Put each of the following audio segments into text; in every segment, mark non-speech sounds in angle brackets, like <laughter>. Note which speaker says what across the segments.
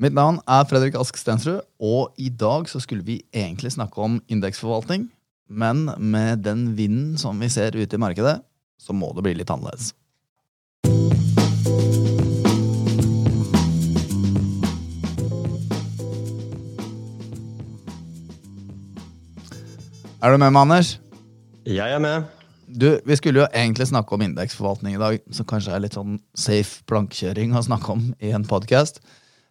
Speaker 1: Mitt navn er Fredrik Ask Stensrud, og i dag så skulle vi egentlig snakke om indeksforvaltning. Men med den vinden som vi ser ute i markedet, så må det bli litt annerledes. Er du med meg, Anders?
Speaker 2: Jeg er med.
Speaker 1: Du, Vi skulle jo egentlig snakke om indeksforvaltning i dag, som kanskje er litt sånn safe plankekjøring å snakke om i en podkast.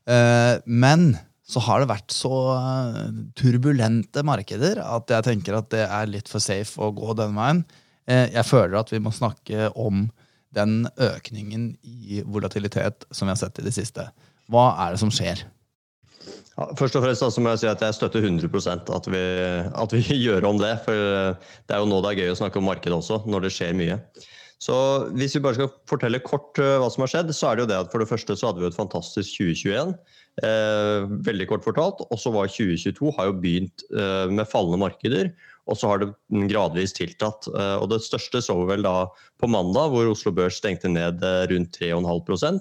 Speaker 1: Eh, men så har det vært så eh, turbulente markeder at jeg tenker at det er litt for safe å gå den veien. Eh, jeg føler at vi må snakke om den økningen i volatilitet som vi har sett i det siste. Hva er det som skjer?
Speaker 2: Ja, først og fremst så må jeg si at jeg støtter 100% at vi, at vi <laughs> gjør om det. For det er jo nå det er gøy å snakke om markedet også, når det skjer mye. Så Hvis vi bare skal fortelle kort uh, hva som har skjedd, så er det jo det at for det første så hadde vi et fantastisk 2021. Eh, veldig kort fortalt. Og så var 2022 har jo begynt eh, med fallende markeder. Og så har det gradvis tiltatt. Eh, og det største så vi vel da på mandag, hvor Oslo Børs stengte ned eh, rundt 3,5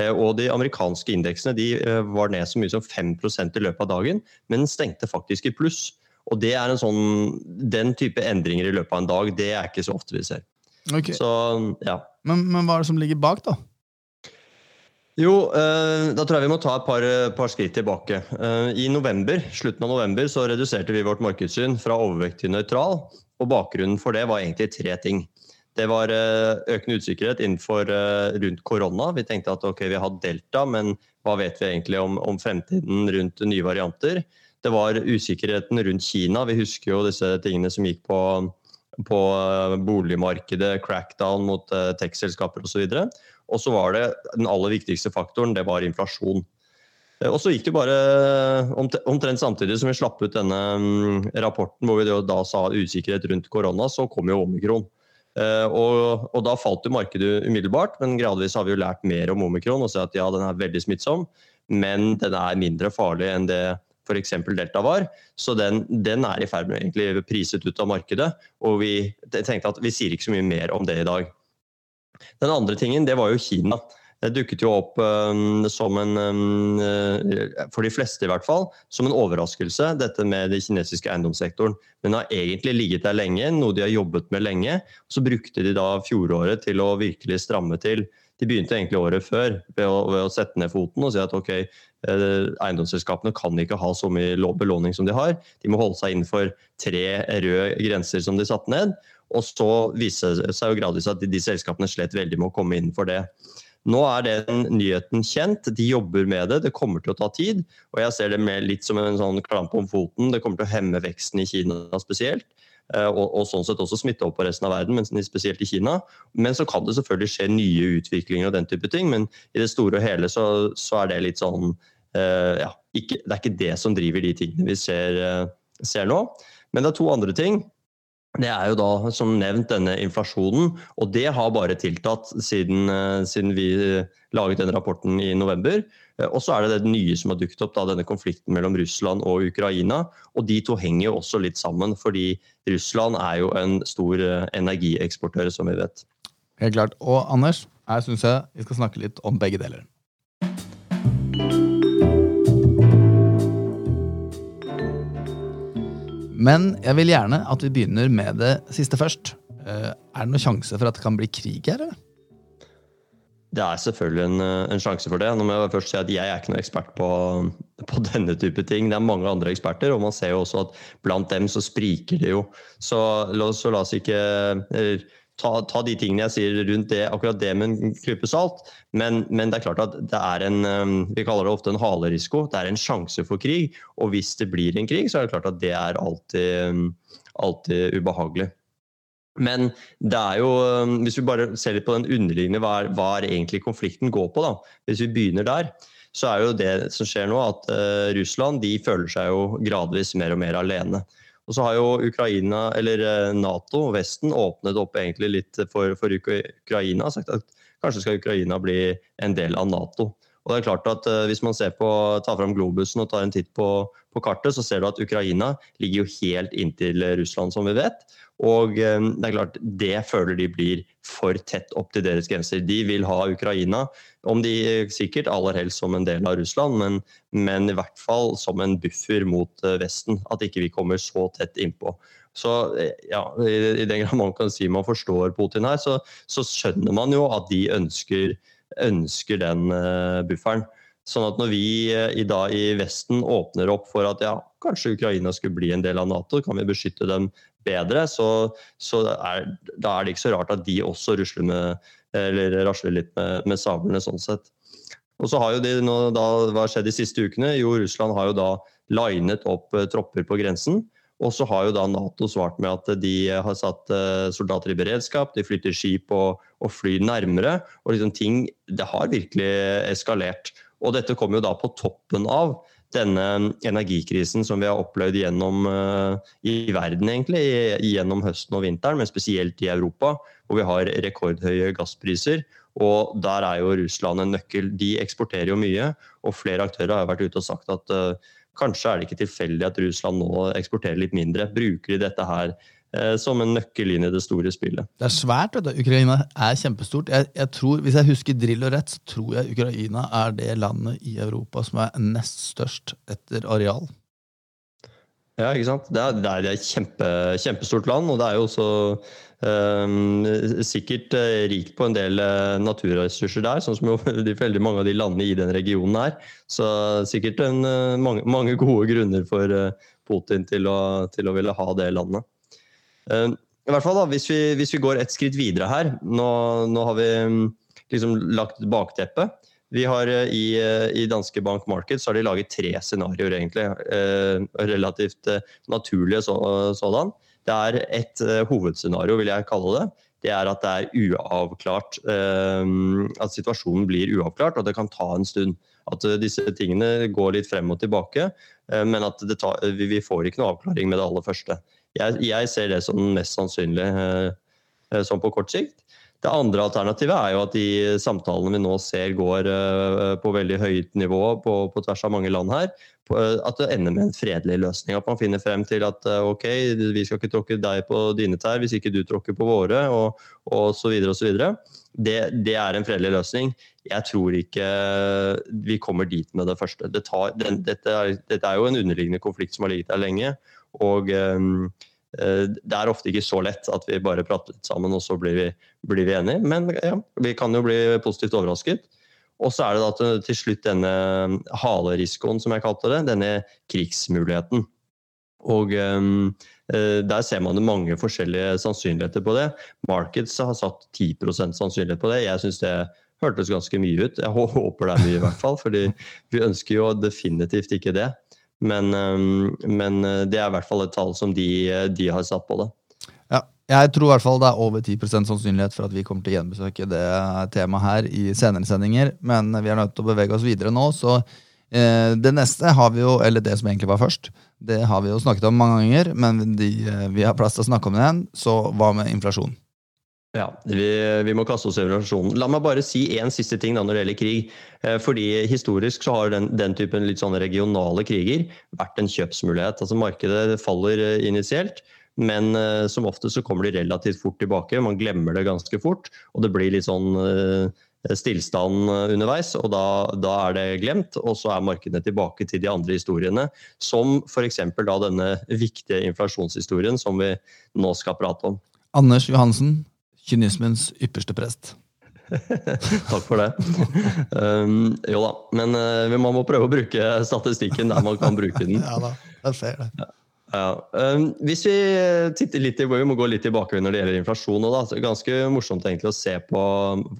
Speaker 2: Eh, og de amerikanske indeksene de eh, var ned så mye som 5% i løpet av dagen, men stengte faktisk i pluss. Og det er en sånn, Den type endringer i løpet av en dag, det er ikke så ofte vi ser.
Speaker 1: Okay.
Speaker 2: Så, ja.
Speaker 1: men, men, hva er det som ligger bak, da?
Speaker 2: Jo, eh, da tror jeg vi må ta et par, par skritt tilbake. I november, slutten av november så reduserte vi vårt markedssyn fra overvekt til nøytral. Og bakgrunnen for det var egentlig tre ting. Det var eh, økende usikkerhet innenfor eh, rundt korona. Vi tenkte at ok, vi har delta, men hva vet vi egentlig om, om, fremtiden rundt nye varianter? Det var usikkerheten rundt Kina. Vi husker jo disse tingene som gikk på, på eh, boligmarkedet, crackdown mot tech-selskaper osv. Og så var det den aller viktigste faktoren, det var inflasjon. Og så gikk det bare omtrent samtidig som vi slapp ut denne mm, rapporten hvor vi da sa usikkerhet rundt korona, så kom jo omikron. Og, og, Da falt jo markedet umiddelbart, men gradvis har vi jo lært mer om omikron og ser at ja, den er veldig smittsom, men den er mindre farlig enn det f.eks. delta var. Så den, den er i ferd med egentlig priset ut av markedet. Og vi tenkte at vi sier ikke så mye mer om det i dag. Den andre tingen det var jo Kina. Det dukket jo opp um, som en, um, for de fleste i hvert fall, som en overraskelse, dette med den kinesiske eiendomssektoren. Men har egentlig ligget der lenge, noe de har jobbet med lenge. Så brukte de da fjoråret til å virkelig stramme til. De begynte egentlig året før ved å, ved å sette ned foten og si at ok, eiendomsselskapene kan ikke ha så mye belåning som de har. De må holde seg innenfor tre røde grenser som de satte ned. Og så viste det seg jo gradvis at de, selskapene slet veldig med å komme innenfor det. Nå er den nyheten kjent, de jobber med det, det kommer til å ta tid. Og jeg ser det med litt som en sånn klamp om foten. Det kommer til å hemme veksten i Kina spesielt. Eh, og, og, sånn sett også smitte opp på resten av verden, men spesielt i Kina. Men så kan det selvfølgelig skje nye utviklinger og den type ting. Men i det store og hele så, så er det litt sånn ja, ikke, Det er ikke det som driver de tingene vi ser, uh, ser nå. Men det er to andre ting det er jo da som nevnt denne inflasjonen, og det har bare tiltatt siden, eh, siden vi eh, laget den rapporten i november. Eh, og så er det det nye som har dukket opp, da, denne konflikten mellom Russland og Ukraina. Og de to henger jo også litt sammen, fordi Russland er jo en stor energieksportør, som vi vet.
Speaker 1: Helt klart. Og Anders, her syns jeg vi skal snakke litt om begge deler. Men jeg vil gjerne at vi begynner med det siste først. Eh, er det noen sjanse for at det kan bli krig her? eller?
Speaker 2: Det er selvfølgelig en, en, sjanse for det. Nå må Jeg først si at jeg er ikke noen ekspert på, på, denne type ting. Det er mange andre eksperter, og man ser jo også at blant dem så spriker det jo. Så la, så la oss ikke eller, ta, ta, de tingene jeg sier rundt det, akkurat det med en klype salt. Men, men, det er klart at det er en um, Vi kaller det ofte en halerisiko. Det er en sjanse for krig. Og hvis det blir en krig, så er det klart at det er alltid, um, alltid ubehagelig. Men det er jo, um, hvis vi bare ser litt på den underliggende, hva er, hva er egentlig konflikten går på, da? Hvis vi begynner der, så er jo det som skjer nå, at uh, Russland de føler seg jo gradvis mer og mer alene. Og så har jo Ukraina, eller eh, Nato, Vesten, åpnet opp egentlig litt for, for Ukraina. Sagt at kanskje skal Ukraina bli en del av Nato. Og det er klart at uh, Hvis man ser på, tar fram globusen og tar en titt på, på, kartet, så ser du at Ukraina ligger jo helt inntil Russland, som vi vet. Og um, det er klart, det føler de blir for tett opp til deres grenser. De vil ha Ukraina, om de sikkert aller helst som en del av Russland, men, men i hvert fall som en buffer mot uh, Vesten. At ikke vi kommer så tett innpå. Så ja, i, den grad man kan si man forstår Putin her, så, så skjønner man jo at de ønsker ønsker den bufferen. Sånn at når vi i dag i Vesten åpner opp for at ja, kanskje Ukraina skulle bli en del av Nato, kan vi beskytte dem bedre, så, så er, da er det ikke så rart at de også rusler med, eller rasler litt med, med sablene. sånn sett. Og så har jo de nå, da, Hva har skjedd de siste ukene? Jo, Russland har jo da linet opp uh, tropper på grensen. Og så har jo da Nato svart med at de har satt eh, soldater i beredskap, de flytter skip og, og fly nærmere. Og liksom ting Det har virkelig eskalert. Og dette kommer jo da på toppen av denne energikrisen som vi har opplevd gjennom uh, i verden, egentlig, gjennom høsten og vinteren, men spesielt i Europa, hvor vi har rekordhøye gasspriser. Og der er jo Russland en nøkkel. De eksporterer jo mye, og flere aktører har vært ute og sagt at uh, Kanskje er det ikke tilfeldig at Russland nå eksporterer litt mindre. Bruker de dette her eh, som en nøkkel inn i det store spillet?
Speaker 1: Det er svært. vet du. Ukraina er kjempestort. Jeg, jeg tror, Hvis jeg husker drill og rett, så tror jeg Ukraina er det landet i Europa som er nest størst etter areal.
Speaker 2: Ja, ikke sant. Det er, det er et kjempe, kjempestort land, og det er jo også um, sikkert uh, rikt på en del uh, naturressurser der, sånn som jo <laughs> de, veldig mange av de landene i den regionen er. Så sikkert en, uh, mange, mange, gode grunner for Putin til å, til å, ville ha det landet. Ehm, I hvert fall da, hvis vi, hvis vi, går et skritt videre her, nå, nå har vi um, liksom lagt bakteppet. Vi har eh, i, eh, i, Danske Bank Markets har de laget tre scenarioer, egentlig. Eh, relativt naturlige sådan. Det er et hovedscenario, vil jeg kalle det. Det er at det er uavklart. At situasjonen blir uavklart, og det kan ta en stund. At disse tingene går litt frem og tilbake, men at tar, vi får ikke noe avklaring med det aller første. Jeg, jeg ser det som mest sannsynlig sånn på kort sikt. Det andre alternativet er jo at de samtalene vi nå ser går uh, på veldig høyt nivå på, på, tvers av mange land her, at det ender med en fredelig løsning. At man finner frem til at ok, vi skal ikke tråkke deg på dine tær hvis ikke du tråkker på våre, og, og så. Det, det, er en fredelig løsning. Jeg tror ikke vi kommer dit med det første. Det tar, den, dette, er, dette, er, jo en underliggende konflikt som har ligget der lenge. Og um, Eh, det er ofte ikke så lett at vi bare prater litt sammen, og så blir vi, blir vi enige. Men ja, vi kan jo bli positivt overrasket. Og så er det da til, til slutt denne halerisikoen, som jeg kalte det. Denne krigsmuligheten. Og um, der ser man det mange forskjellige sannsynligheter på det. Markets har satt 10% sannsynlighet på det. Jeg syns det hørtes ganske mye ut. Jeg håper det er mye, i hvert fall. fordi vi ønsker jo definitivt ikke det. Men, ehm, men, eh, det er i hvert fall et tall som de, de har satt på det.
Speaker 1: Ja, jeg tror i hvert fall det er over 10% sannsynlighet for at vi kommer til å gjenbesøke det temaet her i senere sendinger. Men vi er nødt til å bevege oss videre nå, så eh, det neste har vi jo, eller det som egentlig var først, det har vi jo snakket om mange ganger, men de, eh, vi har plass til å snakke om det igjen. Så hva med inflasjon?
Speaker 2: Ja, vi, vi, må kaste oss over inflasjonen. La meg bare si én siste ting da når det gjelder krig. Eh, fordi Historisk så har den, den, typen litt sånne regionale kriger vært en kjøpsmulighet. Altså Markedet faller eh, initielt, men uh, som ofte så kommer de relativt fort tilbake. Man glemmer det ganske fort, og det blir litt sånn stillstand underveis. og da, da, er det glemt, og så er markedene tilbake til de andre historiene. Som f.eks. da denne viktige inflasjonshistorien som vi nå skal prate om.
Speaker 1: Anders Johansen, kynismens ypperste prest. <laughs>
Speaker 2: Takk for det. Um, jo da, men uh, man må prøve å bruke statistikken der man kan bruke den. <laughs>
Speaker 1: ja da, jeg ser det. Ja.
Speaker 2: Ja. Um, hvis vi titter litt i, vi må gå litt tilbake når det gjelder inflasjon. Da, så ganske morsomt egentlig å se på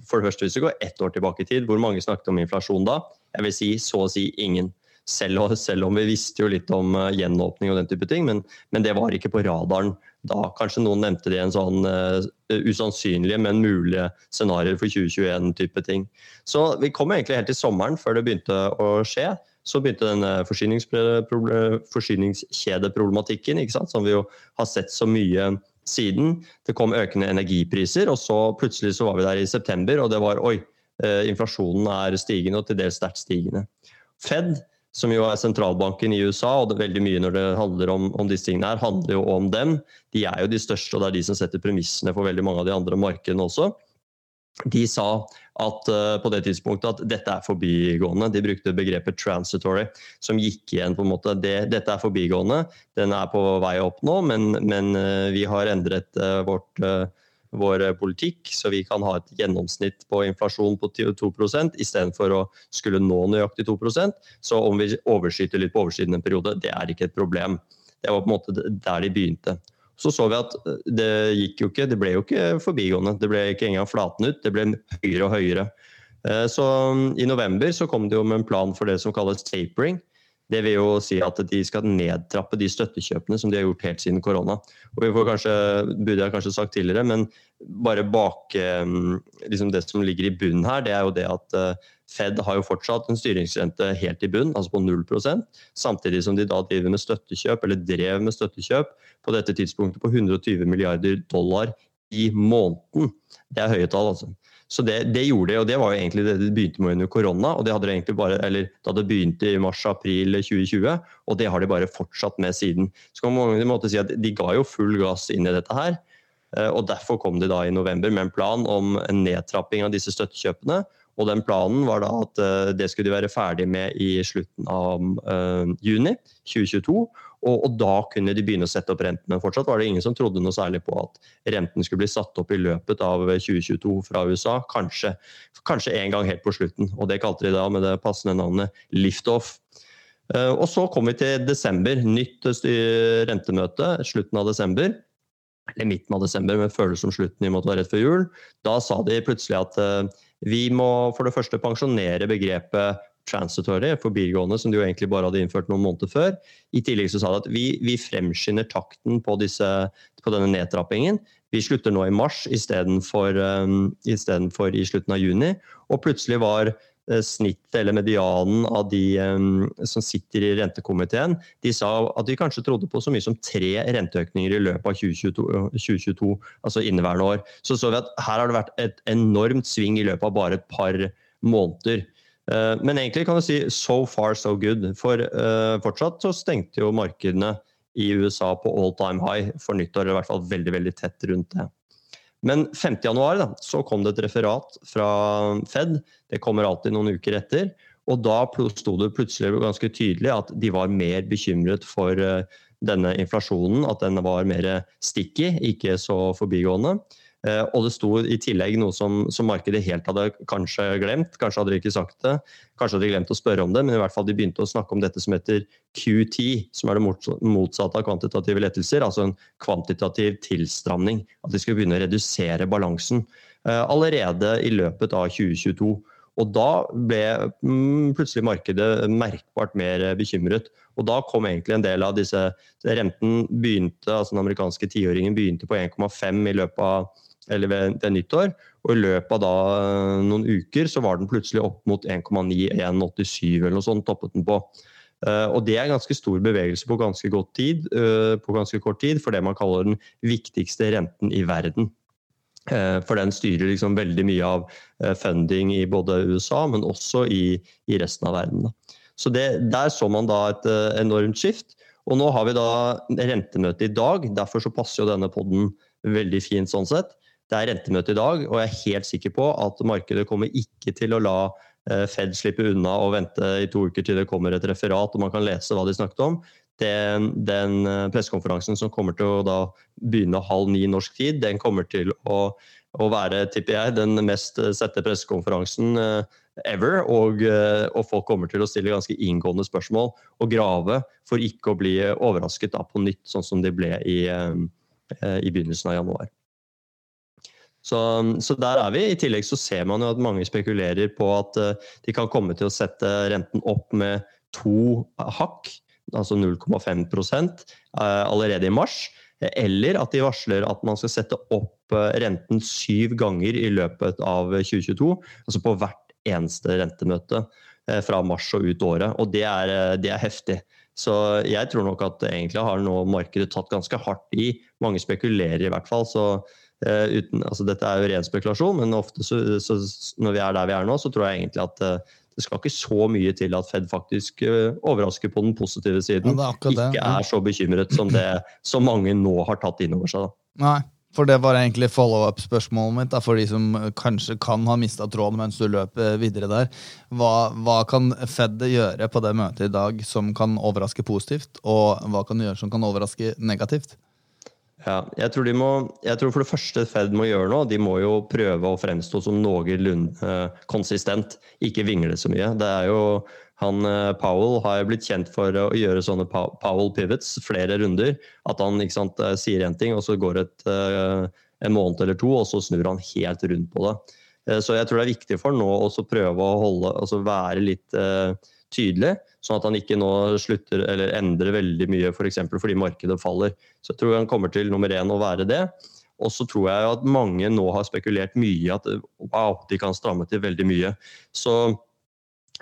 Speaker 2: for det første Hvis vi går ett år tilbake i tid, hvor mange snakket om inflasjon da? Jeg vil si så å si ingen. Selv, selv om vi visste jo litt om uh, gjenåpning og den type ting, men, men det var ikke på radaren da kanskje noen nevnte det i en sånn uh, usannsynlige, men mulige scenarioer for 2021-type ting. Så vi kom egentlig helt til sommeren før det begynte å skje. Så begynte denne forsyningskjedeproblematikken, som vi jo har sett så mye siden. Det kom økende energipriser, og så plutselig så var vi der i september, og det var oi, inflasjonen er stigende, og til dels sterkt stigende. Fed, som jo er sentralbanken i USA, og det er veldig mye når det handler om, om, disse tingene her, handler jo om dem. De er jo de største, og det er de som setter premissene for veldig mange av de andre markedene også. De sa at uh, på det tidspunktet at dette er forbigående. De brukte begrepet 'transitory', som gikk igjen på en måte. Det, dette er forbigående, den er på vei opp nå, men, men uh, vi har endret uh, vårt vår politikk, så vi kan ha et gjennomsnitt på inflasjon på 2% istedenfor å skulle nå nøyaktig 2 Så om vi overskyter litt på oversiden en periode, det er ikke et problem. Det var på en måte der de begynte. Så så vi at det gikk jo ikke, det ble jo ikke forbigående. Det ble ikke engang flaten ut, det ble høyere og høyere. Eh, så i november så kom det jo med en plan for det som kalles tapering. Det vil jo si at de skal nedtrappe de støttekjøpene som de har gjort helt siden korona. Og vi får kanskje, burde jeg kanskje sagt tidligere, men bare bak eh, liksom det som ligger i bunnen her, det er jo det at eh, Fed har jo fortsatt en styringsrente helt i bunn, altså på 0% samtidig som de da driver med støttekjøp, eller drev med støttekjøp på dette tidspunktet på 120 milliarder dollar i måneden. Det er høye tall, altså. Så det, det, gjorde det, og det var jo egentlig det det begynte med under korona. og det hadde egentlig bare, eller Da det begynte i mars-april 2020, og det har de bare fortsatt med siden. Så kan man på måte si at De ga jo full gass inn i dette her. Eh, og Derfor kom de da i november med en plan om en nedtrapping av disse støttekjøpene. Og den Planen var da at eh, det skulle de være ferdig med i slutten av uh, juni 2022. Og, og, da kunne de begynne å sette opp renten. Men fortsatt var det ingen som trodde noe særlig på at renten skulle bli satt opp i løpet av 2022 fra USA. Kanskje, kanskje en gang helt på slutten. Og det kalte de da med det passende navnet liftoff. Uh, og så kom vi til desember. Nytt rentemøte slutten av desember eller midten av desember, men føles som slutten i det var rett før jul. Da sa de plutselig at uh, vi må for det første pensjonere begrepet transitory, forbigående, som de jo egentlig bare hadde innført noen måneder før. I tillegg så sa de at vi, vi fremskynder takten på, disse, på, denne nedtrappingen. Vi slutter nå i mars istedenfor um, i slutten av juni. Og plutselig var Eh, snittet eller medianen av de um, som sitter i rentekomiteen, de sa at de kanskje trodde på så mye som tre renteøkninger i løpet av 2022, 2022 altså inneværende år. Så så vi at her har det vært et enormt sving i løpet av bare et par måneder. Uh, men egentlig kan du si so far so good. For uh, fortsatt så stengte jo markedene i USA på all time high for nyttår, eller i hvert fall veldig, veldig tett rundt det. Men 5.1 så kom det et referat fra Fed. Det kommer alltid noen uker etter. Og da sto det plutselig ganske tydelig at de var mer bekymret for eh, denne inflasjonen. At den var mer sticky, ikke så forbigående. Eh, og det sto i tillegg noe som, som, markedet helt hadde kanskje glemt. Kanskje hadde de ikke sagt det, kanskje hadde de glemt å spørre om det, men i hvert fall de begynte å snakke om dette som heter QT, som er det motsatte av kvantitative lettelser. Altså en kvantitativ tilstramning. At de skulle begynne å redusere balansen eh, allerede i løpet av 2022. Og da ble mm, plutselig markedet merkbart mer bekymret. Og da kom egentlig en del av disse Renten begynte, altså den amerikanske tiåringen begynte på 1,5 i løpet av eller ved, ved, nyttår. Og i løpet av da eh, noen uker så var den plutselig opp mot 1,9-1,87 eller noe sånt toppet den på. Uh, og det er ganske stor bevegelse på ganske, tid, uh, på ganske kort tid for det man kaller den viktigste renten i verden. Uh, for den styrer liksom veldig mye av funding i både USA, men også i, i resten av verden. Så det, Der så man da et enormt skift. Og nå har vi da rentemøte i dag, derfor så passer jo denne poden veldig fint sånn sett. Det er rentemøte i dag, og jeg er helt sikker på at markedet kommer ikke til å la eh, Fed slippe unna og vente i to uker til det kommer et referat og man kan lese hva de snakket om. Den, den eh, pressekonferansen som kommer til å begynne halv ni norsk tid, den kommer til å, å være, tipper jeg, den mest sette pressekonferansen eh, ever. Og, og, folk kommer til å stille ganske inngående spørsmål og grave for ikke å bli overrasket da, på nytt, sånn som de ble i, i begynnelsen av januar. Så, så, der er vi. I tillegg så ser man jo at mange spekulerer på at uh, de kan komme til å sette renten opp med to hakk, altså 0,5 uh, allerede i mars. Eller at de varsler at man skal sette opp uh, renten syv ganger i løpet av 2022. Altså på hvert eneste rentemøte fra mars og ut året. Og det er, det er heftig. Så jeg tror nok at egentlig har nå markedet tatt ganske hardt i. Mange spekulerer i hvert fall. Så uten, altså dette er jo ren spekulasjon, men ofte så, så, når vi er der vi er nå, så tror jeg egentlig at det skal ikke så mye til at Fed faktisk overrasker på den positive siden. Ja, ikke det. er så bekymret som det så mange nå har tatt inn over seg. Da.
Speaker 1: Nei, for det var egentlig follow-up-spørsmålet mitt, da, for de som kanskje kan ha mista tråden mens du løper videre der. Hva, hva, kan Fed gjøre på det møtet i dag som kan overraske positivt, og hva kan de gjøre som kan overraske negativt?
Speaker 2: Ja, jeg tror, må, jeg tror, for det første Fed må gjøre nå, de må jo prøve å fremstå som noenlunde uh, konsistent, ikke vingle så mye. Det er jo han uh, Powell har jo blitt kjent for å gjøre sånne Powell pivots flere runder. At han sant, uh, sier én ting, og så går det en måned eller to, og så snur han helt rundt på det. så jeg tror det er viktig for nå å prøve å holde, altså være litt tydelig. Sånn at han ikke nå slutter eller endrer veldig mye. For fordi markedet faller. Så jeg tror han kommer til nummer én å være det. Og så tror jeg at mange nå har spekulert mye at wow, de kan stramme til veldig mye. Så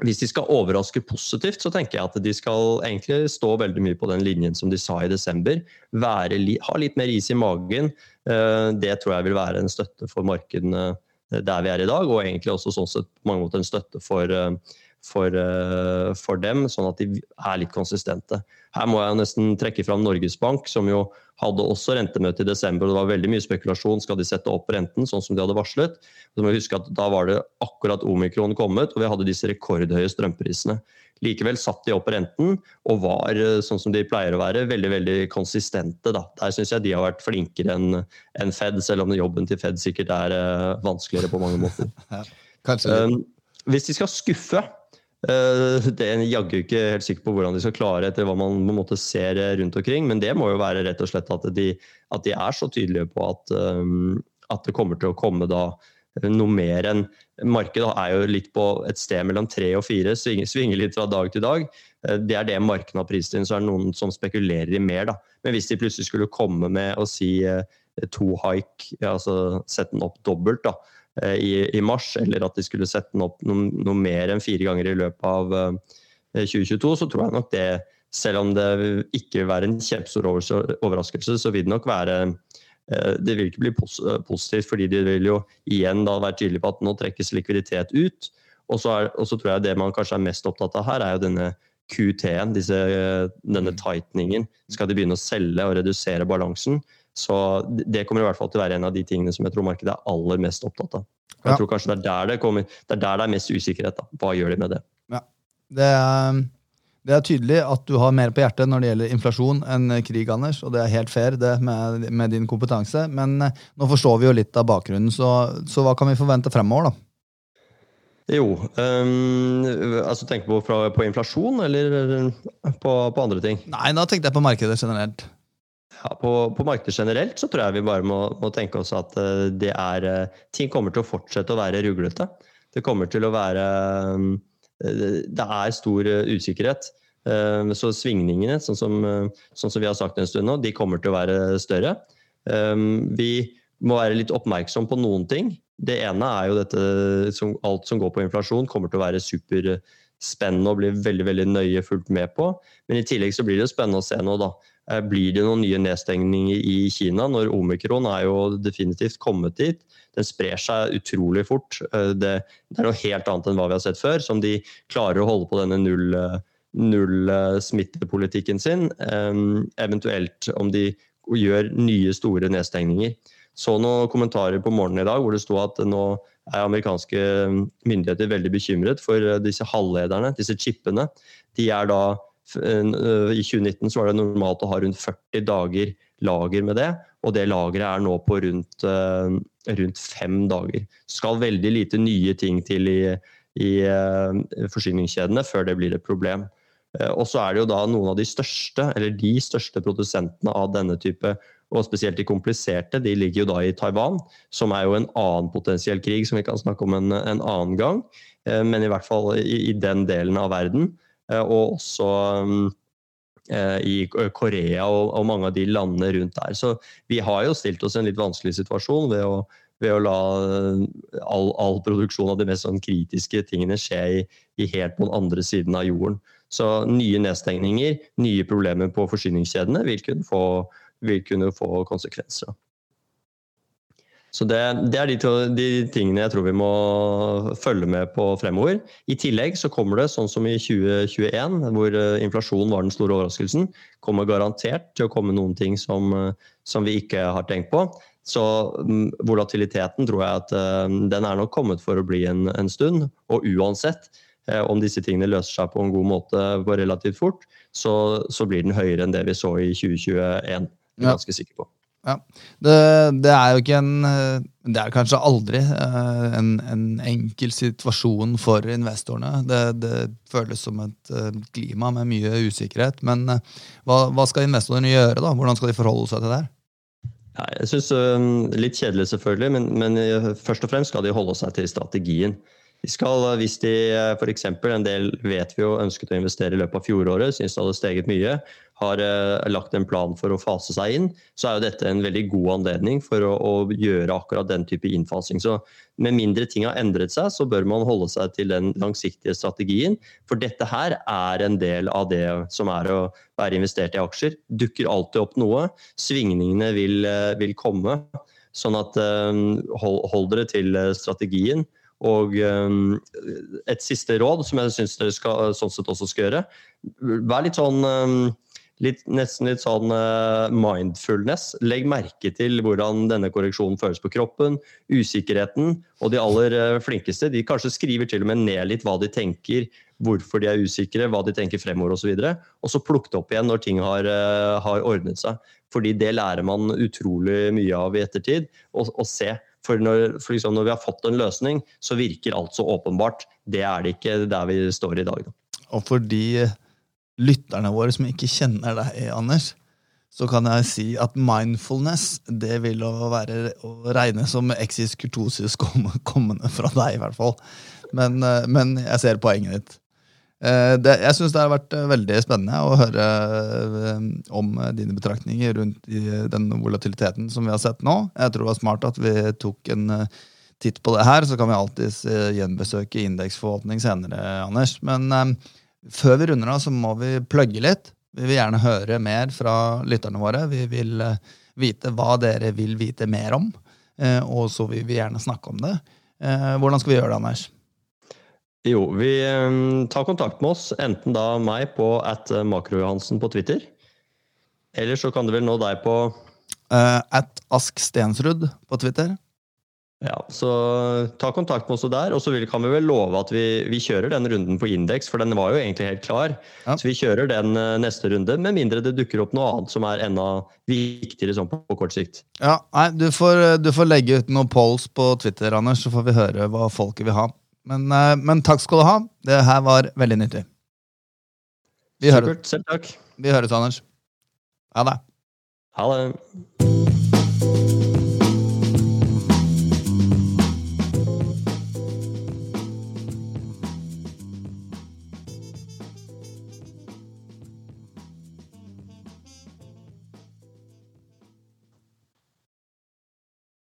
Speaker 2: hvis de skal overraske positivt, så tenker jeg at de skal egentlig stå veldig mye på den linjen som de sa i desember. Være, ha litt mer is i magen. Eh, det tror jeg vil være en støtte for markedene der vi er i dag, og egentlig også sånn sett på mange måter en støtte for eh, for, eh, for, dem, sånn at de er litt konsistente. Her må jeg nesten trekke fram Norges Bank, som jo hadde også rentemøte i desember. og Det var veldig mye spekulasjon. Skal de sette opp renten, sånn som de hadde varslet? Så må vi huske at Da var det akkurat omikron kommet, og vi hadde disse rekordhøye strømprisene. Likevel satt de opp renten og var, eh, sånn som de pleier å være, veldig veldig konsistente. Da. Der syns jeg de har vært flinkere enn en Fed, selv om jobben til Fed sikkert er uh, vanskeligere på mange måter. <laughs> Ja, um, hvis de skal skuffe, Eh, det er jaggu ikke helt sikker på hvordan de skal klare etter hva man på en måte ser rundt omkring, men det må jo være rett og slett at de, at de er så tydelige på at, um, at, det kommer til å komme da noe mer enn Markedet er jo litt på et sted mellom tre og fire, svinger, litt fra dag til dag. Eh, det er det markedet har prist inn, så er det noen som spekulerer i mer. da. Men hvis de plutselig skulle komme med å si to hike, altså sette den opp dobbelt, da, Eh, i, i, mars, eller at de skulle sette den opp noe, noe mer enn fire ganger i løpet av 2022, eh, så tror jeg nok det, selv om det ikke vil være en kjempestor overraskelse, så vil det nok være eh, det vil ikke bli positivt, fordi de vil jo igjen da være tydelige på at nå trekkes likviditet ut. Og så, er, og så tror jeg det man kanskje er mest opptatt av her, er jo denne QT-en, denne tighteningen. Skal de begynne å selge og redusere balansen? Så det kommer i hvert fall til å være en av de tingene som jeg tror markedet er aller mest opptatt av. Og jeg ja. tror kanskje det er der det, kommer, det er der det er mest usikkerhet. Da. Hva gjør de med det?
Speaker 1: Ja. Det er, det er, tydelig at du har mer på hjertet når det gjelder inflasjon enn krig, Anders. Og det er helt fair det med, med din kompetanse. Men eh, nå forstår vi jo litt av bakgrunnen, så, så hva kan vi forvente fremover, da?
Speaker 2: Jo, um, altså tenker du på, på, inflasjon, eller på, på andre ting?
Speaker 1: Nei, da tenkte jeg på markedet generelt.
Speaker 2: Ja, på, på, markedet generelt så tror jeg vi bare må, må tenke oss at uh, det er uh, Ting kommer til å fortsette å være ruglete. Det kommer til å være uh, Det er stor usikkerhet. så svingningene, sånn som, sånn som, vi har sagt en stund nå, de kommer til å være større. vi må være litt oppmerksom på noen ting. Det ene er jo dette som, Alt som går på inflasjon, kommer til å være superspennende og bli veldig veldig nøye fulgt med på. Men i tillegg så blir det spennende å se nå, da. Eh, blir det noen nye nedstengninger i Kina? Når omikron er jo definitivt kommet dit. Den sprer seg utrolig fort. Eh, det, er noe helt annet enn hva vi har sett før. Som de klarer å holde på denne null, null smittepolitikken sin. Eventuelt om de gjør nye, store nedstengninger. Så noen kommentarer på morgenen i dag hvor det sto at nå er amerikanske myndigheter veldig bekymret for disse halvlederne, disse chipene. De er da Eh, I 2019 så var det normalt å ha rundt 40 dager lager med det, og det lageret er nå på rundt, eh, rundt fem dager. Skal veldig lite nye ting til i, i eh, forsyningskjedene før det blir et problem. Og så er det jo da noen av de største, eller de største produsentene av denne type, og spesielt de kompliserte, de ligger jo da i Taiwan, som er jo en annen potensiell krig som vi kan snakke om en, en annen gang. Men i hvert fall i, i den delen av verden. Eh, og også eh, i Korea og, mange av de landene rundt der. Så vi har jo stilt oss i en litt vanskelig situasjon ved å, ved å la eh, all, all, produksjon av de mest sånn kritiske tingene skje i, i, helt på den andre siden av jorden. Så nye nedstengninger, nye problemer på forsyningskjedene vil kunne få, vil kunne få konsekvenser. Så det, det er de, to, de, tingene jeg tror vi må følge med på fremover. I tillegg så kommer det, sånn som i 2021, hvor inflasjonen inflasjon var den store overraskelsen, kommer garantert til å komme noen ting som, eh, som vi ikke har tenkt på. Så um, volatiliteten tror jeg at uh, den er nok kommet for å bli en, en stund. Og uansett om disse tingene løser seg på en god måte relativt fort, så, så blir den høyere enn det vi så i 2021. Jeg er ganske sikker på.
Speaker 1: Ja. Det, det, er jo ikke en Det er kanskje aldri uh, en, en, enkel situasjon for investorene. Det, det føles som et uh, klima med mye usikkerhet. Men hva, hva, skal investorene gjøre? da? Hvordan skal de forholde seg til det her?
Speaker 2: Ja, jeg synes, Litt kjedelig, selvfølgelig, men, men først og fremst skal de holde seg til strategien. De skal, hvis de f.eks. en del vet vi jo ønsket å investere i løpet av fjoråret, syns det hadde steget mye, har uh, lagt en plan for å fase seg inn, så er jo dette en veldig god anledning for å, å, gjøre akkurat den type innfasing. Så med mindre ting har endret seg, så bør man holde seg til den langsiktige strategien. For dette her er en del av det som er å være investert i aksjer. Dukker alltid opp noe. Svingningene vil, vil komme. Sånn at hold, hold dere til strategien. Og um, et siste råd som jeg syns dere skal, sånn sett også skal gjøre. Vær litt sånn um, litt, nesten litt sånn uh, mindfulness. Legg merke til hvordan denne korreksjonen føles på kroppen, usikkerheten. Og de aller uh, flinkeste de kanskje skriver til og med ned litt hva de tenker, hvorfor de er usikre, hva de tenker fremover osv. Og, så og så plukk det opp igjen når ting har, uh, har, ordnet seg. Fordi det lærer man utrolig mye av i ettertid. Og se. For, når, for liksom når, vi har fått en løsning, så virker alt så åpenbart. Det er det ikke der vi står i dag. Da.
Speaker 1: Og fordi lytterne våre som ikke kjenner deg, Anders, så kan jeg si at mindfulness det vil å være å regne som exis kurtosis kommende fra deg, i hvert fall. Men, eh, men jeg ser poenget ditt. Eh, det, jeg syns det har vært eh, veldig spennende å høre om dine betraktninger rundt den volatiliteten som vi har sett nå. Jeg tror det var smart at vi tok en titt på det her. Så kan vi alltids gjenbesøke indeksforvaltning senere, Anders. Men før vi runder av, så må vi plugge litt. Vi vil gjerne høre mer fra lytterne våre. Vi vil vite hva dere vil vite mer om, og så vil vi gjerne snakke om det. Hvordan skal vi gjøre det, Anders?
Speaker 2: Jo, vi um, tar kontakt med oss, enten da meg på at makrojohansen på Twitter, eller så kan du vel nå deg på
Speaker 1: At Ask Stensrud på Twitter.
Speaker 2: Ja, så Ta kontakt med oss der, og så kan vi vel love at vi, vi kjører den runden på indeks, for den var jo egentlig helt klar. Ja. Så vi kjører den eh, neste runde, med mindre det dukker opp noe annet som er enda viktigere sånn på, på kort sikt.
Speaker 1: Ja, nei, du får, du får, legge ut noen polls på Twitter, Anders, så får vi høre hva folket vil ha. Men, eh, men takk skal du ha. Det her var veldig nyttig.
Speaker 2: Vi Supert. Selv takk.
Speaker 1: Vi høres, Anders. Ha det.
Speaker 2: Ha det.